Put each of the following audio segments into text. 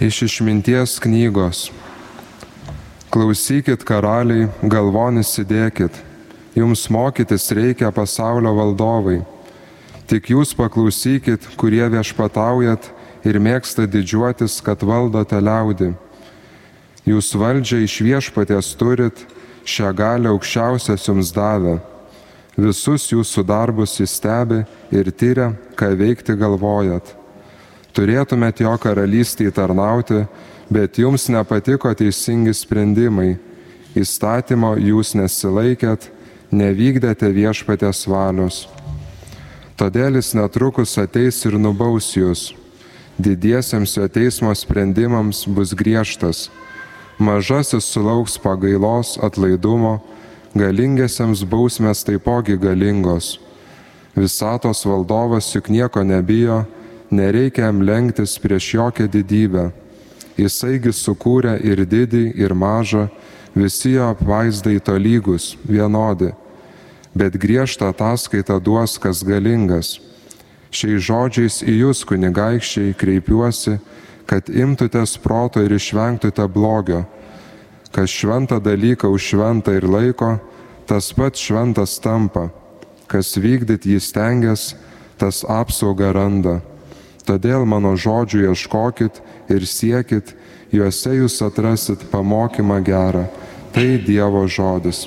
Iš išminties knygos. Klausykit karaliai, galvonis įdėkit. Jums mokytis reikia pasaulio valdovai. Tik jūs paklausykit, kurie viešpataujat ir mėgsta didžiuotis, kad valdote liaudį. Jūs valdžią iš viešpatės turit, šią galę aukščiausias jums davė. Visus jūsų darbus jis stebi ir tyria, ką veikti galvojat turėtumėt jo karalystėje tarnauti, bet jums nepatiko teisingi sprendimai, įstatymo jūs nesilaikėt, nevykdėte viešpatės valios. Todėl jis netrukus ateis ir nubaus jūs. Didiesiems jo teismo sprendimams bus griežtas. Mažasis sulauks pagailos atlaidumo, galingiesiems bausmės taipogi galingos. Visatos valdovas juk nieko nebijo, nereikia jam lenktis prieš jokią didybę. Jisaigi sukūrė ir didį, ir mažą, visi jo apvaizdai tolygus, vienodi, bet griežtą ataskaitą duos kas galingas. Šiais žodžiais į jūs, kunigaikščiai, kreipiuosi, kad imtutės proto ir išvengtute blogio. Kas šventą dalyką už šventą ir laiko, tas pats šventas tampa. Kas vykdyt jį stengias, tas apsaugą randa. Todėl mano žodžių ieškokit ir siekit, juose jūs atrasit pamokymą gerą. Tai Dievo žodis.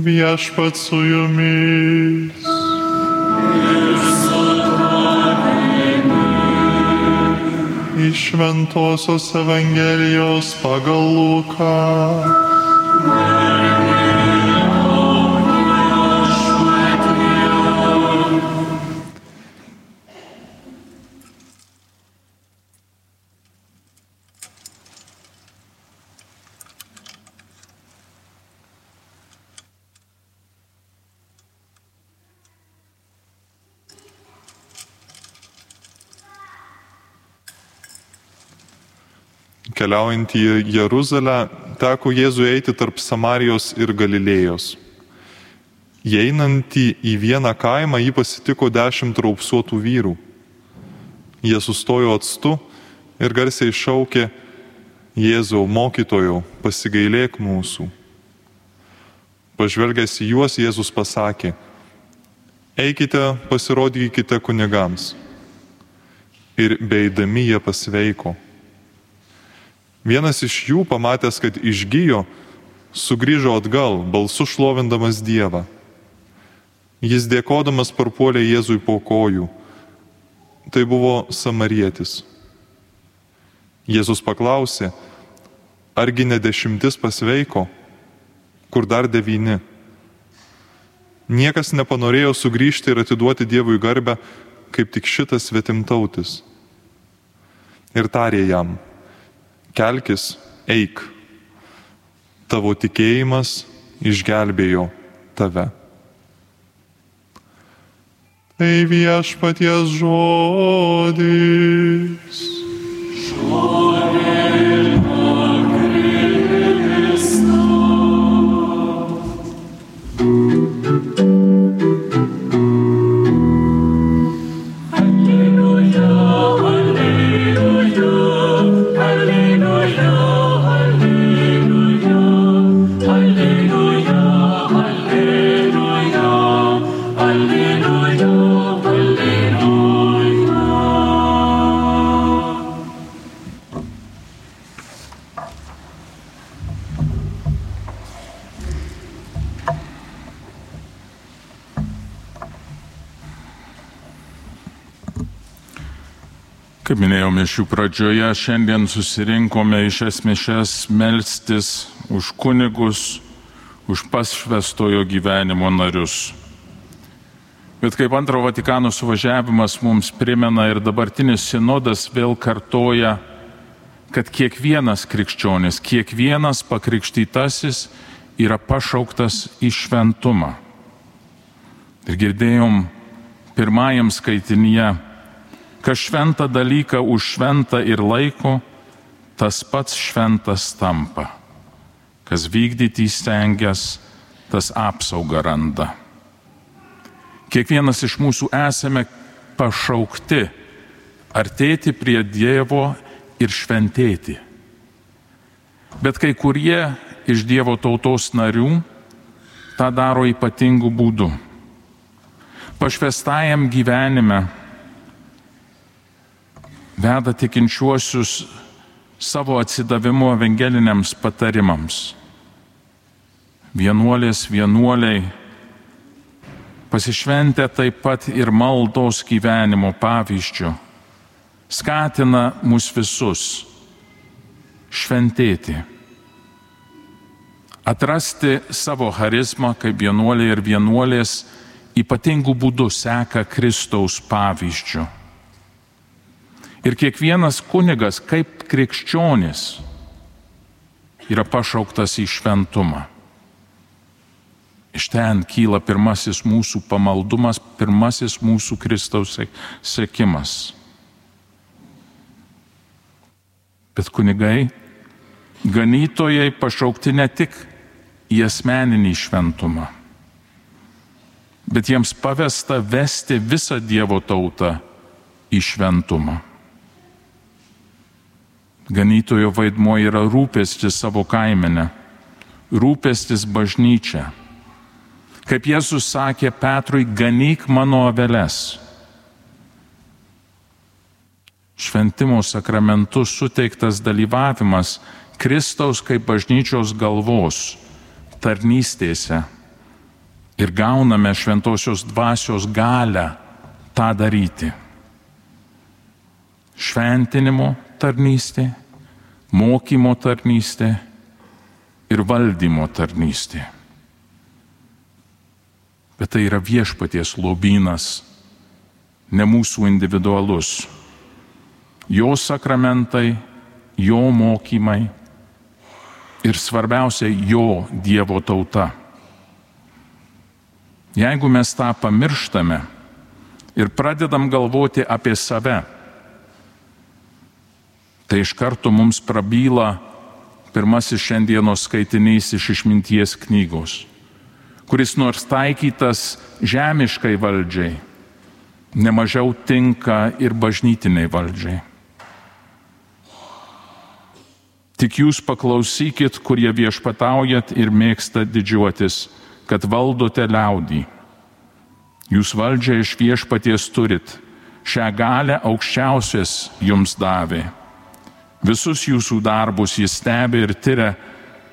Viešpat su jumis. Iš Ventosios Evangelijos pagal Luką. Keliaujant į Jeruzalę, teko Jėzui eiti tarp Samarijos ir Galilėjos. Įeinantį į vieną kaimą jį pasitiko dešimt raupsuotų vyrų. Jie sustojo atstu ir garsiai šaukė, Jėzau, mokytojau, pasigailėk mūsų. Pažvelgęs į juos, Jėzus pasakė, eikite, pasirodykite kunigams. Ir beidami jie pasveiko. Vienas iš jų, pamatęs, kad išgyjo, sugrįžo atgal, balsu šlovindamas Dievą. Jis dėkodamas parpuolė Jėzui po kojų. Tai buvo samarietis. Jėzus paklausė, argi ne dešimtis pasveiko, kur dar devyni. Niekas nepanorėjo sugrįžti ir atiduoti Dievui garbę, kaip tik šitas svetimtautis. Ir tarė jam, kelkis, eik, tavo tikėjimas išgelbėjo tave. Tai viešpaties žodis. Kaip minėjau, mišių pradžioje šiandien susirinkome iš esmės melstis už kunigus, už pasšvestojo gyvenimo narius. Bet kaip antro Vatikano suvažiavimas mums primena ir dabartinis sinodas vėl kartoja, kad kiekvienas krikščionis, kiekvienas pakrikštytasis yra pašauktas į šventumą. Ir girdėjom pirmajam skaitinyje, kas šventą dalyką už šventą ir laiko, tas pats šventas tampa. Kas vykdyti įstengęs, tas apsaugą randa. Kiekvienas iš mūsų esame pašaukti artėti prie Dievo ir šventėti. Bet kai kurie iš Dievo tautos narių tą daro ypatingų būdų. Pašvestajam gyvenime veda tikinčiuosius savo atsidavimu evangeliniams patarimams. Vienuolės, vienuoliai pasišventę taip pat ir maldos gyvenimo pavyzdžių, skatina mus visus šventėti, atrasti savo charizmą kaip vienuoliai ir vienuolės ypatingų būdų seka Kristaus pavyzdžių. Ir kiekvienas kunigas kaip krikščionis yra pašauktas į šventumą. Iš ten kyla pirmasis mūsų pamaldumas, pirmasis mūsų Kristaus sekimas. Bet kunigai, ganytojai pašaukti ne tik į asmeninį šventumą, bet jiems pavesta vesti visą Dievo tautą į šventumą. Ganytojo vaidmo yra rūpestis savo kaimenę, rūpestis bažnyčia. Kaip Jėzus sakė Petrui, ganyk mano aveles. Šventimo sakramentu suteiktas dalyvavimas Kristaus kaip bažnyčios galvos tarnystėse ir gauname šventosios dvasios galę tą daryti. Šventinimo tarnystė, mokymo tarnystė ir valdymo tarnystė. Bet tai yra viešpaties lobynas, ne mūsų individualus. Jo sakramentai, jo mokymai ir svarbiausia, jo Dievo tauta. Jeigu mes tą pamirštame ir pradedam galvoti apie save, Tai iš karto mums prabyla pirmasis šiandienos skaitinys iš išminties knygos, kuris nors taikytas žemiškai valdžiai, nemažiau tinka ir bažnytiniai valdžiai. Tik jūs paklausykit, kurie viešpataujat ir mėgsta didžiuotis, kad valdote liaudį. Jūs valdžią iš viešpaties turit, šią galę aukščiausias jums davė. Visus jūsų darbus jis stebi ir tyria,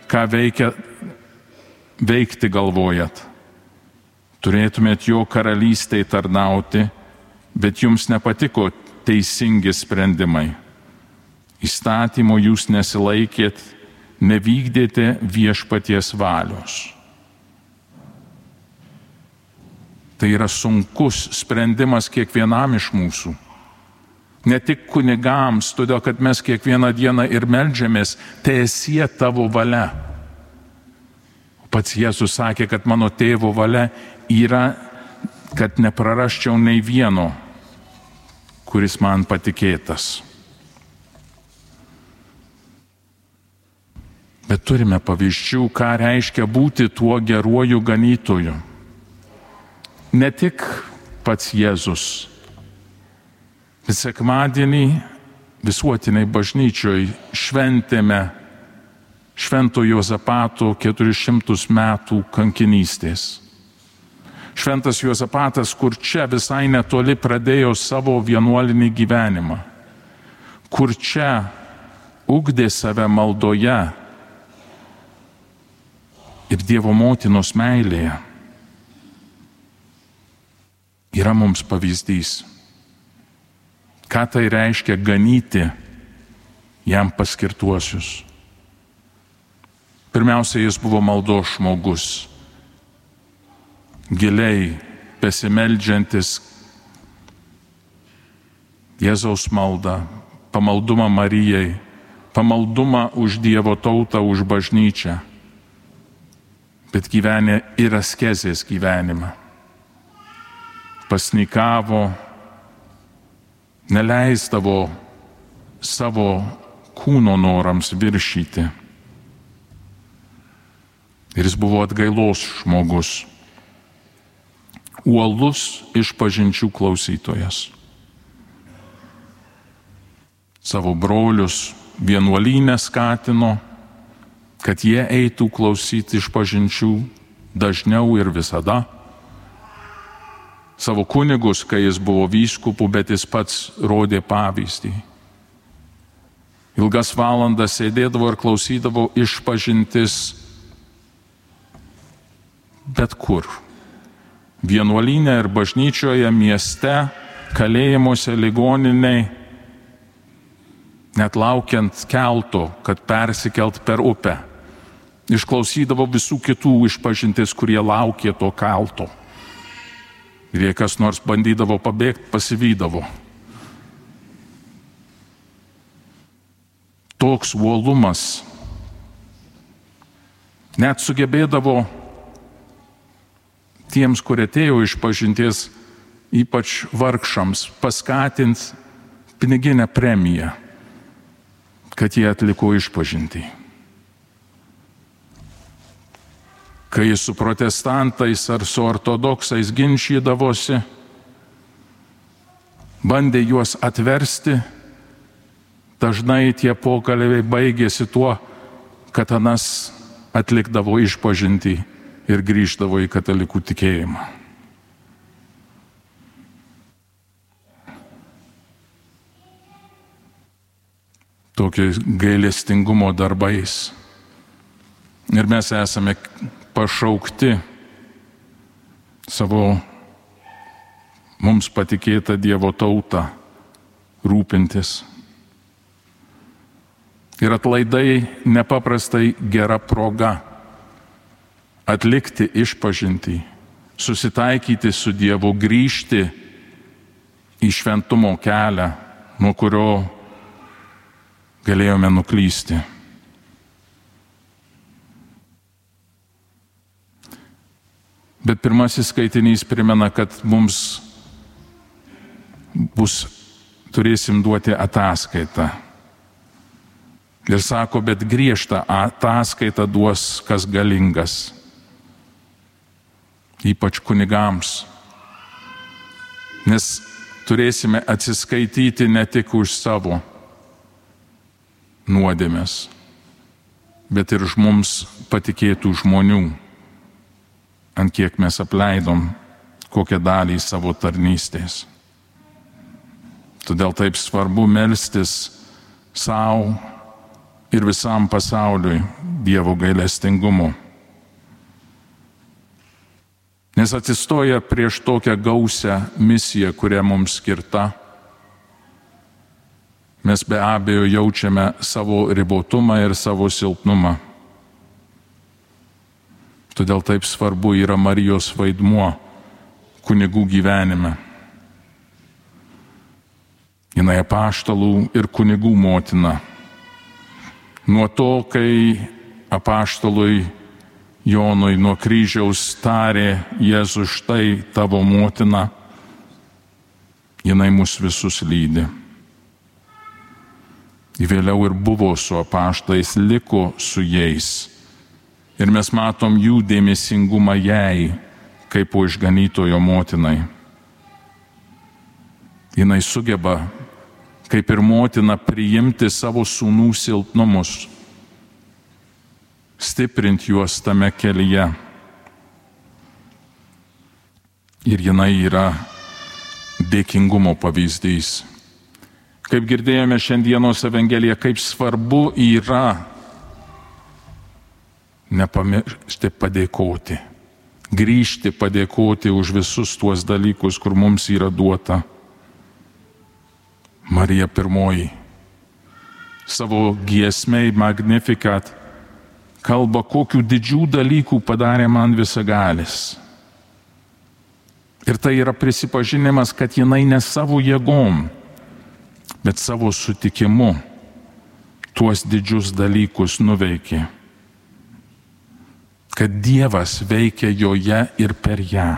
ką veikia, veikti galvojat. Turėtumėt jo karalystėje tarnauti, bet jums nepatiko teisingi sprendimai įstatymo jūs nesilaikėt, nevykdėte viešpaties valios. Tai yra sunkus sprendimas kiekvienam iš mūsų. Ne tik kunigams, todėl kad mes kiekvieną dieną ir melžiamės, tiesie tavo valia. Pats Jėzus sakė, kad mano tėvo valia yra, kad neprarasčiau nei vieno, kuris man patikėtas. Bet turime pavyzdžių, ką reiškia būti tuo geruoju ganytoju. Ne tik pats Jėzus. Sekmadienį visuotiniai bažnyčioj šventėme Švento Jozapato 400 metų kankinystės. Šventas Jozapatas, kur čia visai netoli pradėjo savo vienuolinį gyvenimą, kur čia ugdė save maldoje, ir Dievo motinos meilėje yra mums pavyzdys. Ką tai reiškia ganyti jam paskirtuosius. Pirmiausia, jis buvo maldo žmogus, giliai besimeldžiantis Jėzaus maldą, pamaldumą Marijai, pamaldumą už Dievo tautą, už bažnyčią bet gyvenė ir askezės gyvenimą. Pasnikavo, neleisdavo savo kūno norams viršyti. Ir jis buvo atgailos žmogus, uolus išpažinčių klausytojas. Savo brolius vienuolynę skatino kad jie eitų klausyti iš pažinčių dažniau ir visada. Savo kunigus, kai jis buvo vyskupų, bet jis pats rodė pavyzdį. Ilgas valandas sėdėdavo ir klausydavo iš pažintis bet kur. Vienuolinė ir bažnyčioje, mieste, kalėjimuose, ligoniniai, net laukiant kelto, kad persikelt per upę išklausydavo visų kitų išpažintis, kurie laukė to kalto. Ir jei kas nors bandydavo pabėgti, pasivydavo. Toks uolumas net sugebėdavo tiems, kurie atėjo iš pažinties, ypač vargšams, paskatinti piniginę premiją, kad jie atliko išpažintį. Kai su protestantais ar su ortodoksais ginčydavosi, bandė juos atversti, dažnai tie pokalbiai baigėsi tuo, kad anas atlikdavo išpažinti ir grįždavo į katalikų tikėjimą. Tokiais gailestingumo darbais. Ir mes esame pašaukti savo mums patikėtą Dievo tautą rūpintis. Ir atlaidai nepaprastai gera proga atlikti išpažinti, susitaikyti su Dievu, grįžti į šventumo kelią, nuo kurio galėjome nuklysti. Bet pirmasis skaitinys primena, kad mums bus, turėsim duoti ataskaitą Ir sako, bet griežtą ataskaitą duos kas galingas. Ypač kunigams. Nes turėsime atsiskaityti ne tik už savo nuodėmės, bet ir už mums patikėtų žmonių, ant kiek mes apleidom kokią dalį savo tarnystės. Todėl taip svarbu melstis savo ir visam pasauliui Dievo gailestingumu. Nes atsistoja prieš tokią gausią misiją, kurią mums skirta, mes be abejo jaučiame savo ribotumą ir savo silpnumą. Todėl taip svarbu yra Marijos vaidmuo kunigų gyvenime. Jis apaštalų ir kunigų motina. Nuo to, kai apaštalui Jonui nuo kryžiaus tarė Jėzus štai tavo motina, jinai mus visus lydi. Vėliau ir buvo su apaštais, liko su jais. Ir mes matom jų dėmesingumą jai, kaip po išganytojo motinai. Jis sugeba, kaip ir motina, priimti savo sūnų silpnumus stiprinti juos tame kelyje. Ir jinai yra dėkingumo pavyzdys. Kaip girdėjome šiandienos Evangeliją, kaip svarbu yra nepamiršti padėkoti, grįžti padėkoti už visus tuos dalykus, kur mums yra duota. Marija pirmoji savo giesmei Magnificat kalba, kokių didžių dalykų padarė man visagalis. Ir tai yra prisipažinimas, kad jinai ne savo jėgom, bet savo sutikimu tuos didžius dalykus nuveikė. Kad Dievas veikia joje ir per ją.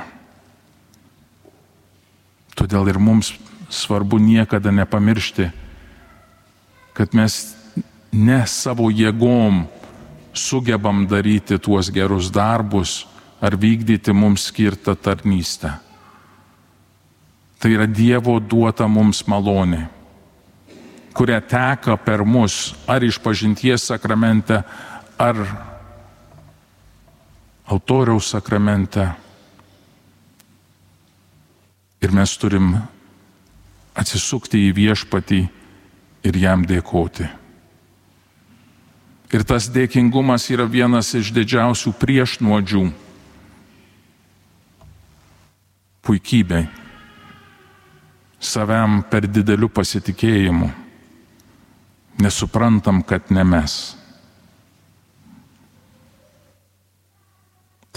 Todėl ir mums svarbu niekada nepamiršti, kad mes ne savo jėgom sugebam daryti tuos gerus darbus ar vykdyti mums skirtą tarnystę. Tai yra Dievo duota mums malonė, kuria teka per mus ar iš pažinties sakramente, ar altoriaus sakramente. Ir mes turim atsisukti į viešpatį ir jam dėkoti. Ir tas dėkingumas yra vienas iš didžiausių priešnuodžių puikybei, saviam per dideliu pasitikėjimu. Nesuprantam, kad ne mes.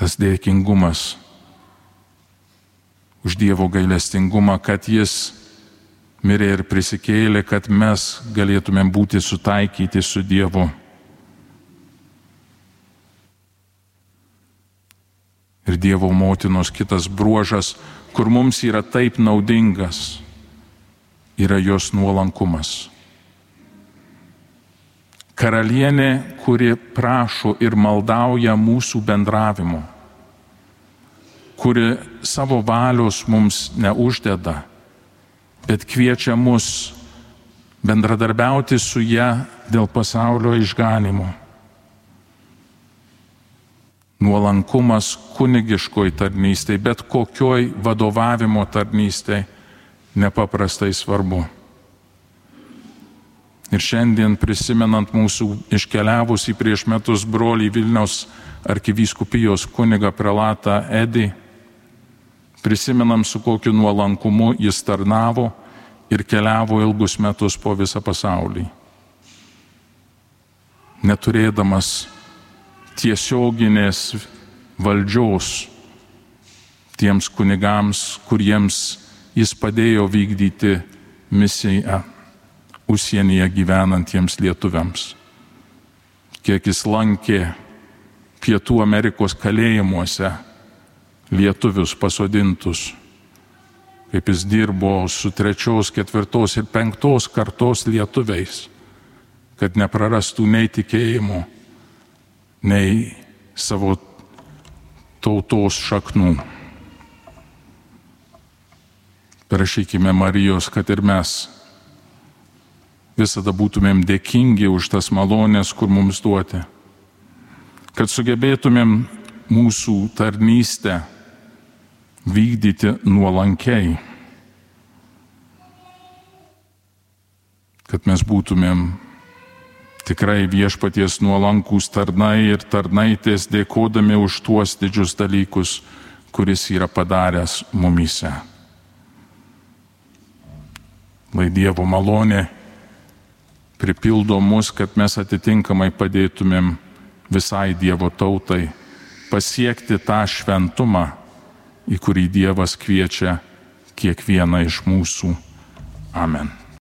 Tas dėkingumas už Dievo gailestingumą, kad Jis mirė ir prisikėlė, kad mes galėtumėm būti sutaikyti su Dievu. ir Dievo motinos kitas bruožas, kur mums yra taip naudingas, yra jos nuolankumas. Karalienė, kuri prašo ir maldauja mūsų bendravimo, kuri savo valios mums neuždeda, bet kviečia mus bendradarbiauti su ją dėl pasaulio išganimo nuolankumas kunigiškoj tarnystėje, bet kokioj vadovavimo tarnystėje nepaprastai svarbu. Ir šiandien prisimenant mūsų iškeliavusį prieš metus brolį Vilniaus arkivyskupijos kuniga prelatą Edį, prisimenam su kokiu nuolankumu jis tarnavo ir keliavo ilgus metus po visą pasaulį. Neturėdamas tiesioginės valdžios tiems kunigams, kuriems jis padėjo vykdyti misiją užsienyje gyvenantiems lietuviams. Kiek jis lankė Pietų Amerikos kalėjimuose lietuvius pasodintus, kaip jis dirbo su trečios, ketvirtos ir penktos kartos lietuviais, kad neprarastų nei tikėjimo, nei savo tautos šaknų. Prašykime Marijos, kad ir mes visada būtumėm dėkingi už tas malonės, kur mums duoti. Kad sugebėtumėm mūsų tarnystę vykdyti nuolankiai. Kad mes būtumėm tikrai viešpaties nuolankūs tarnai ir tarnaitės dėkodami už tuos didžius dalykus, kuris yra padaręs mumise. Lai Dievo malonė pripildo mus, kad mes atitinkamai padėtumėm visai Dievo tautai pasiekti tą šventumą, į kurį Dievas kviečia kiekvieną iš mūsų. Amen.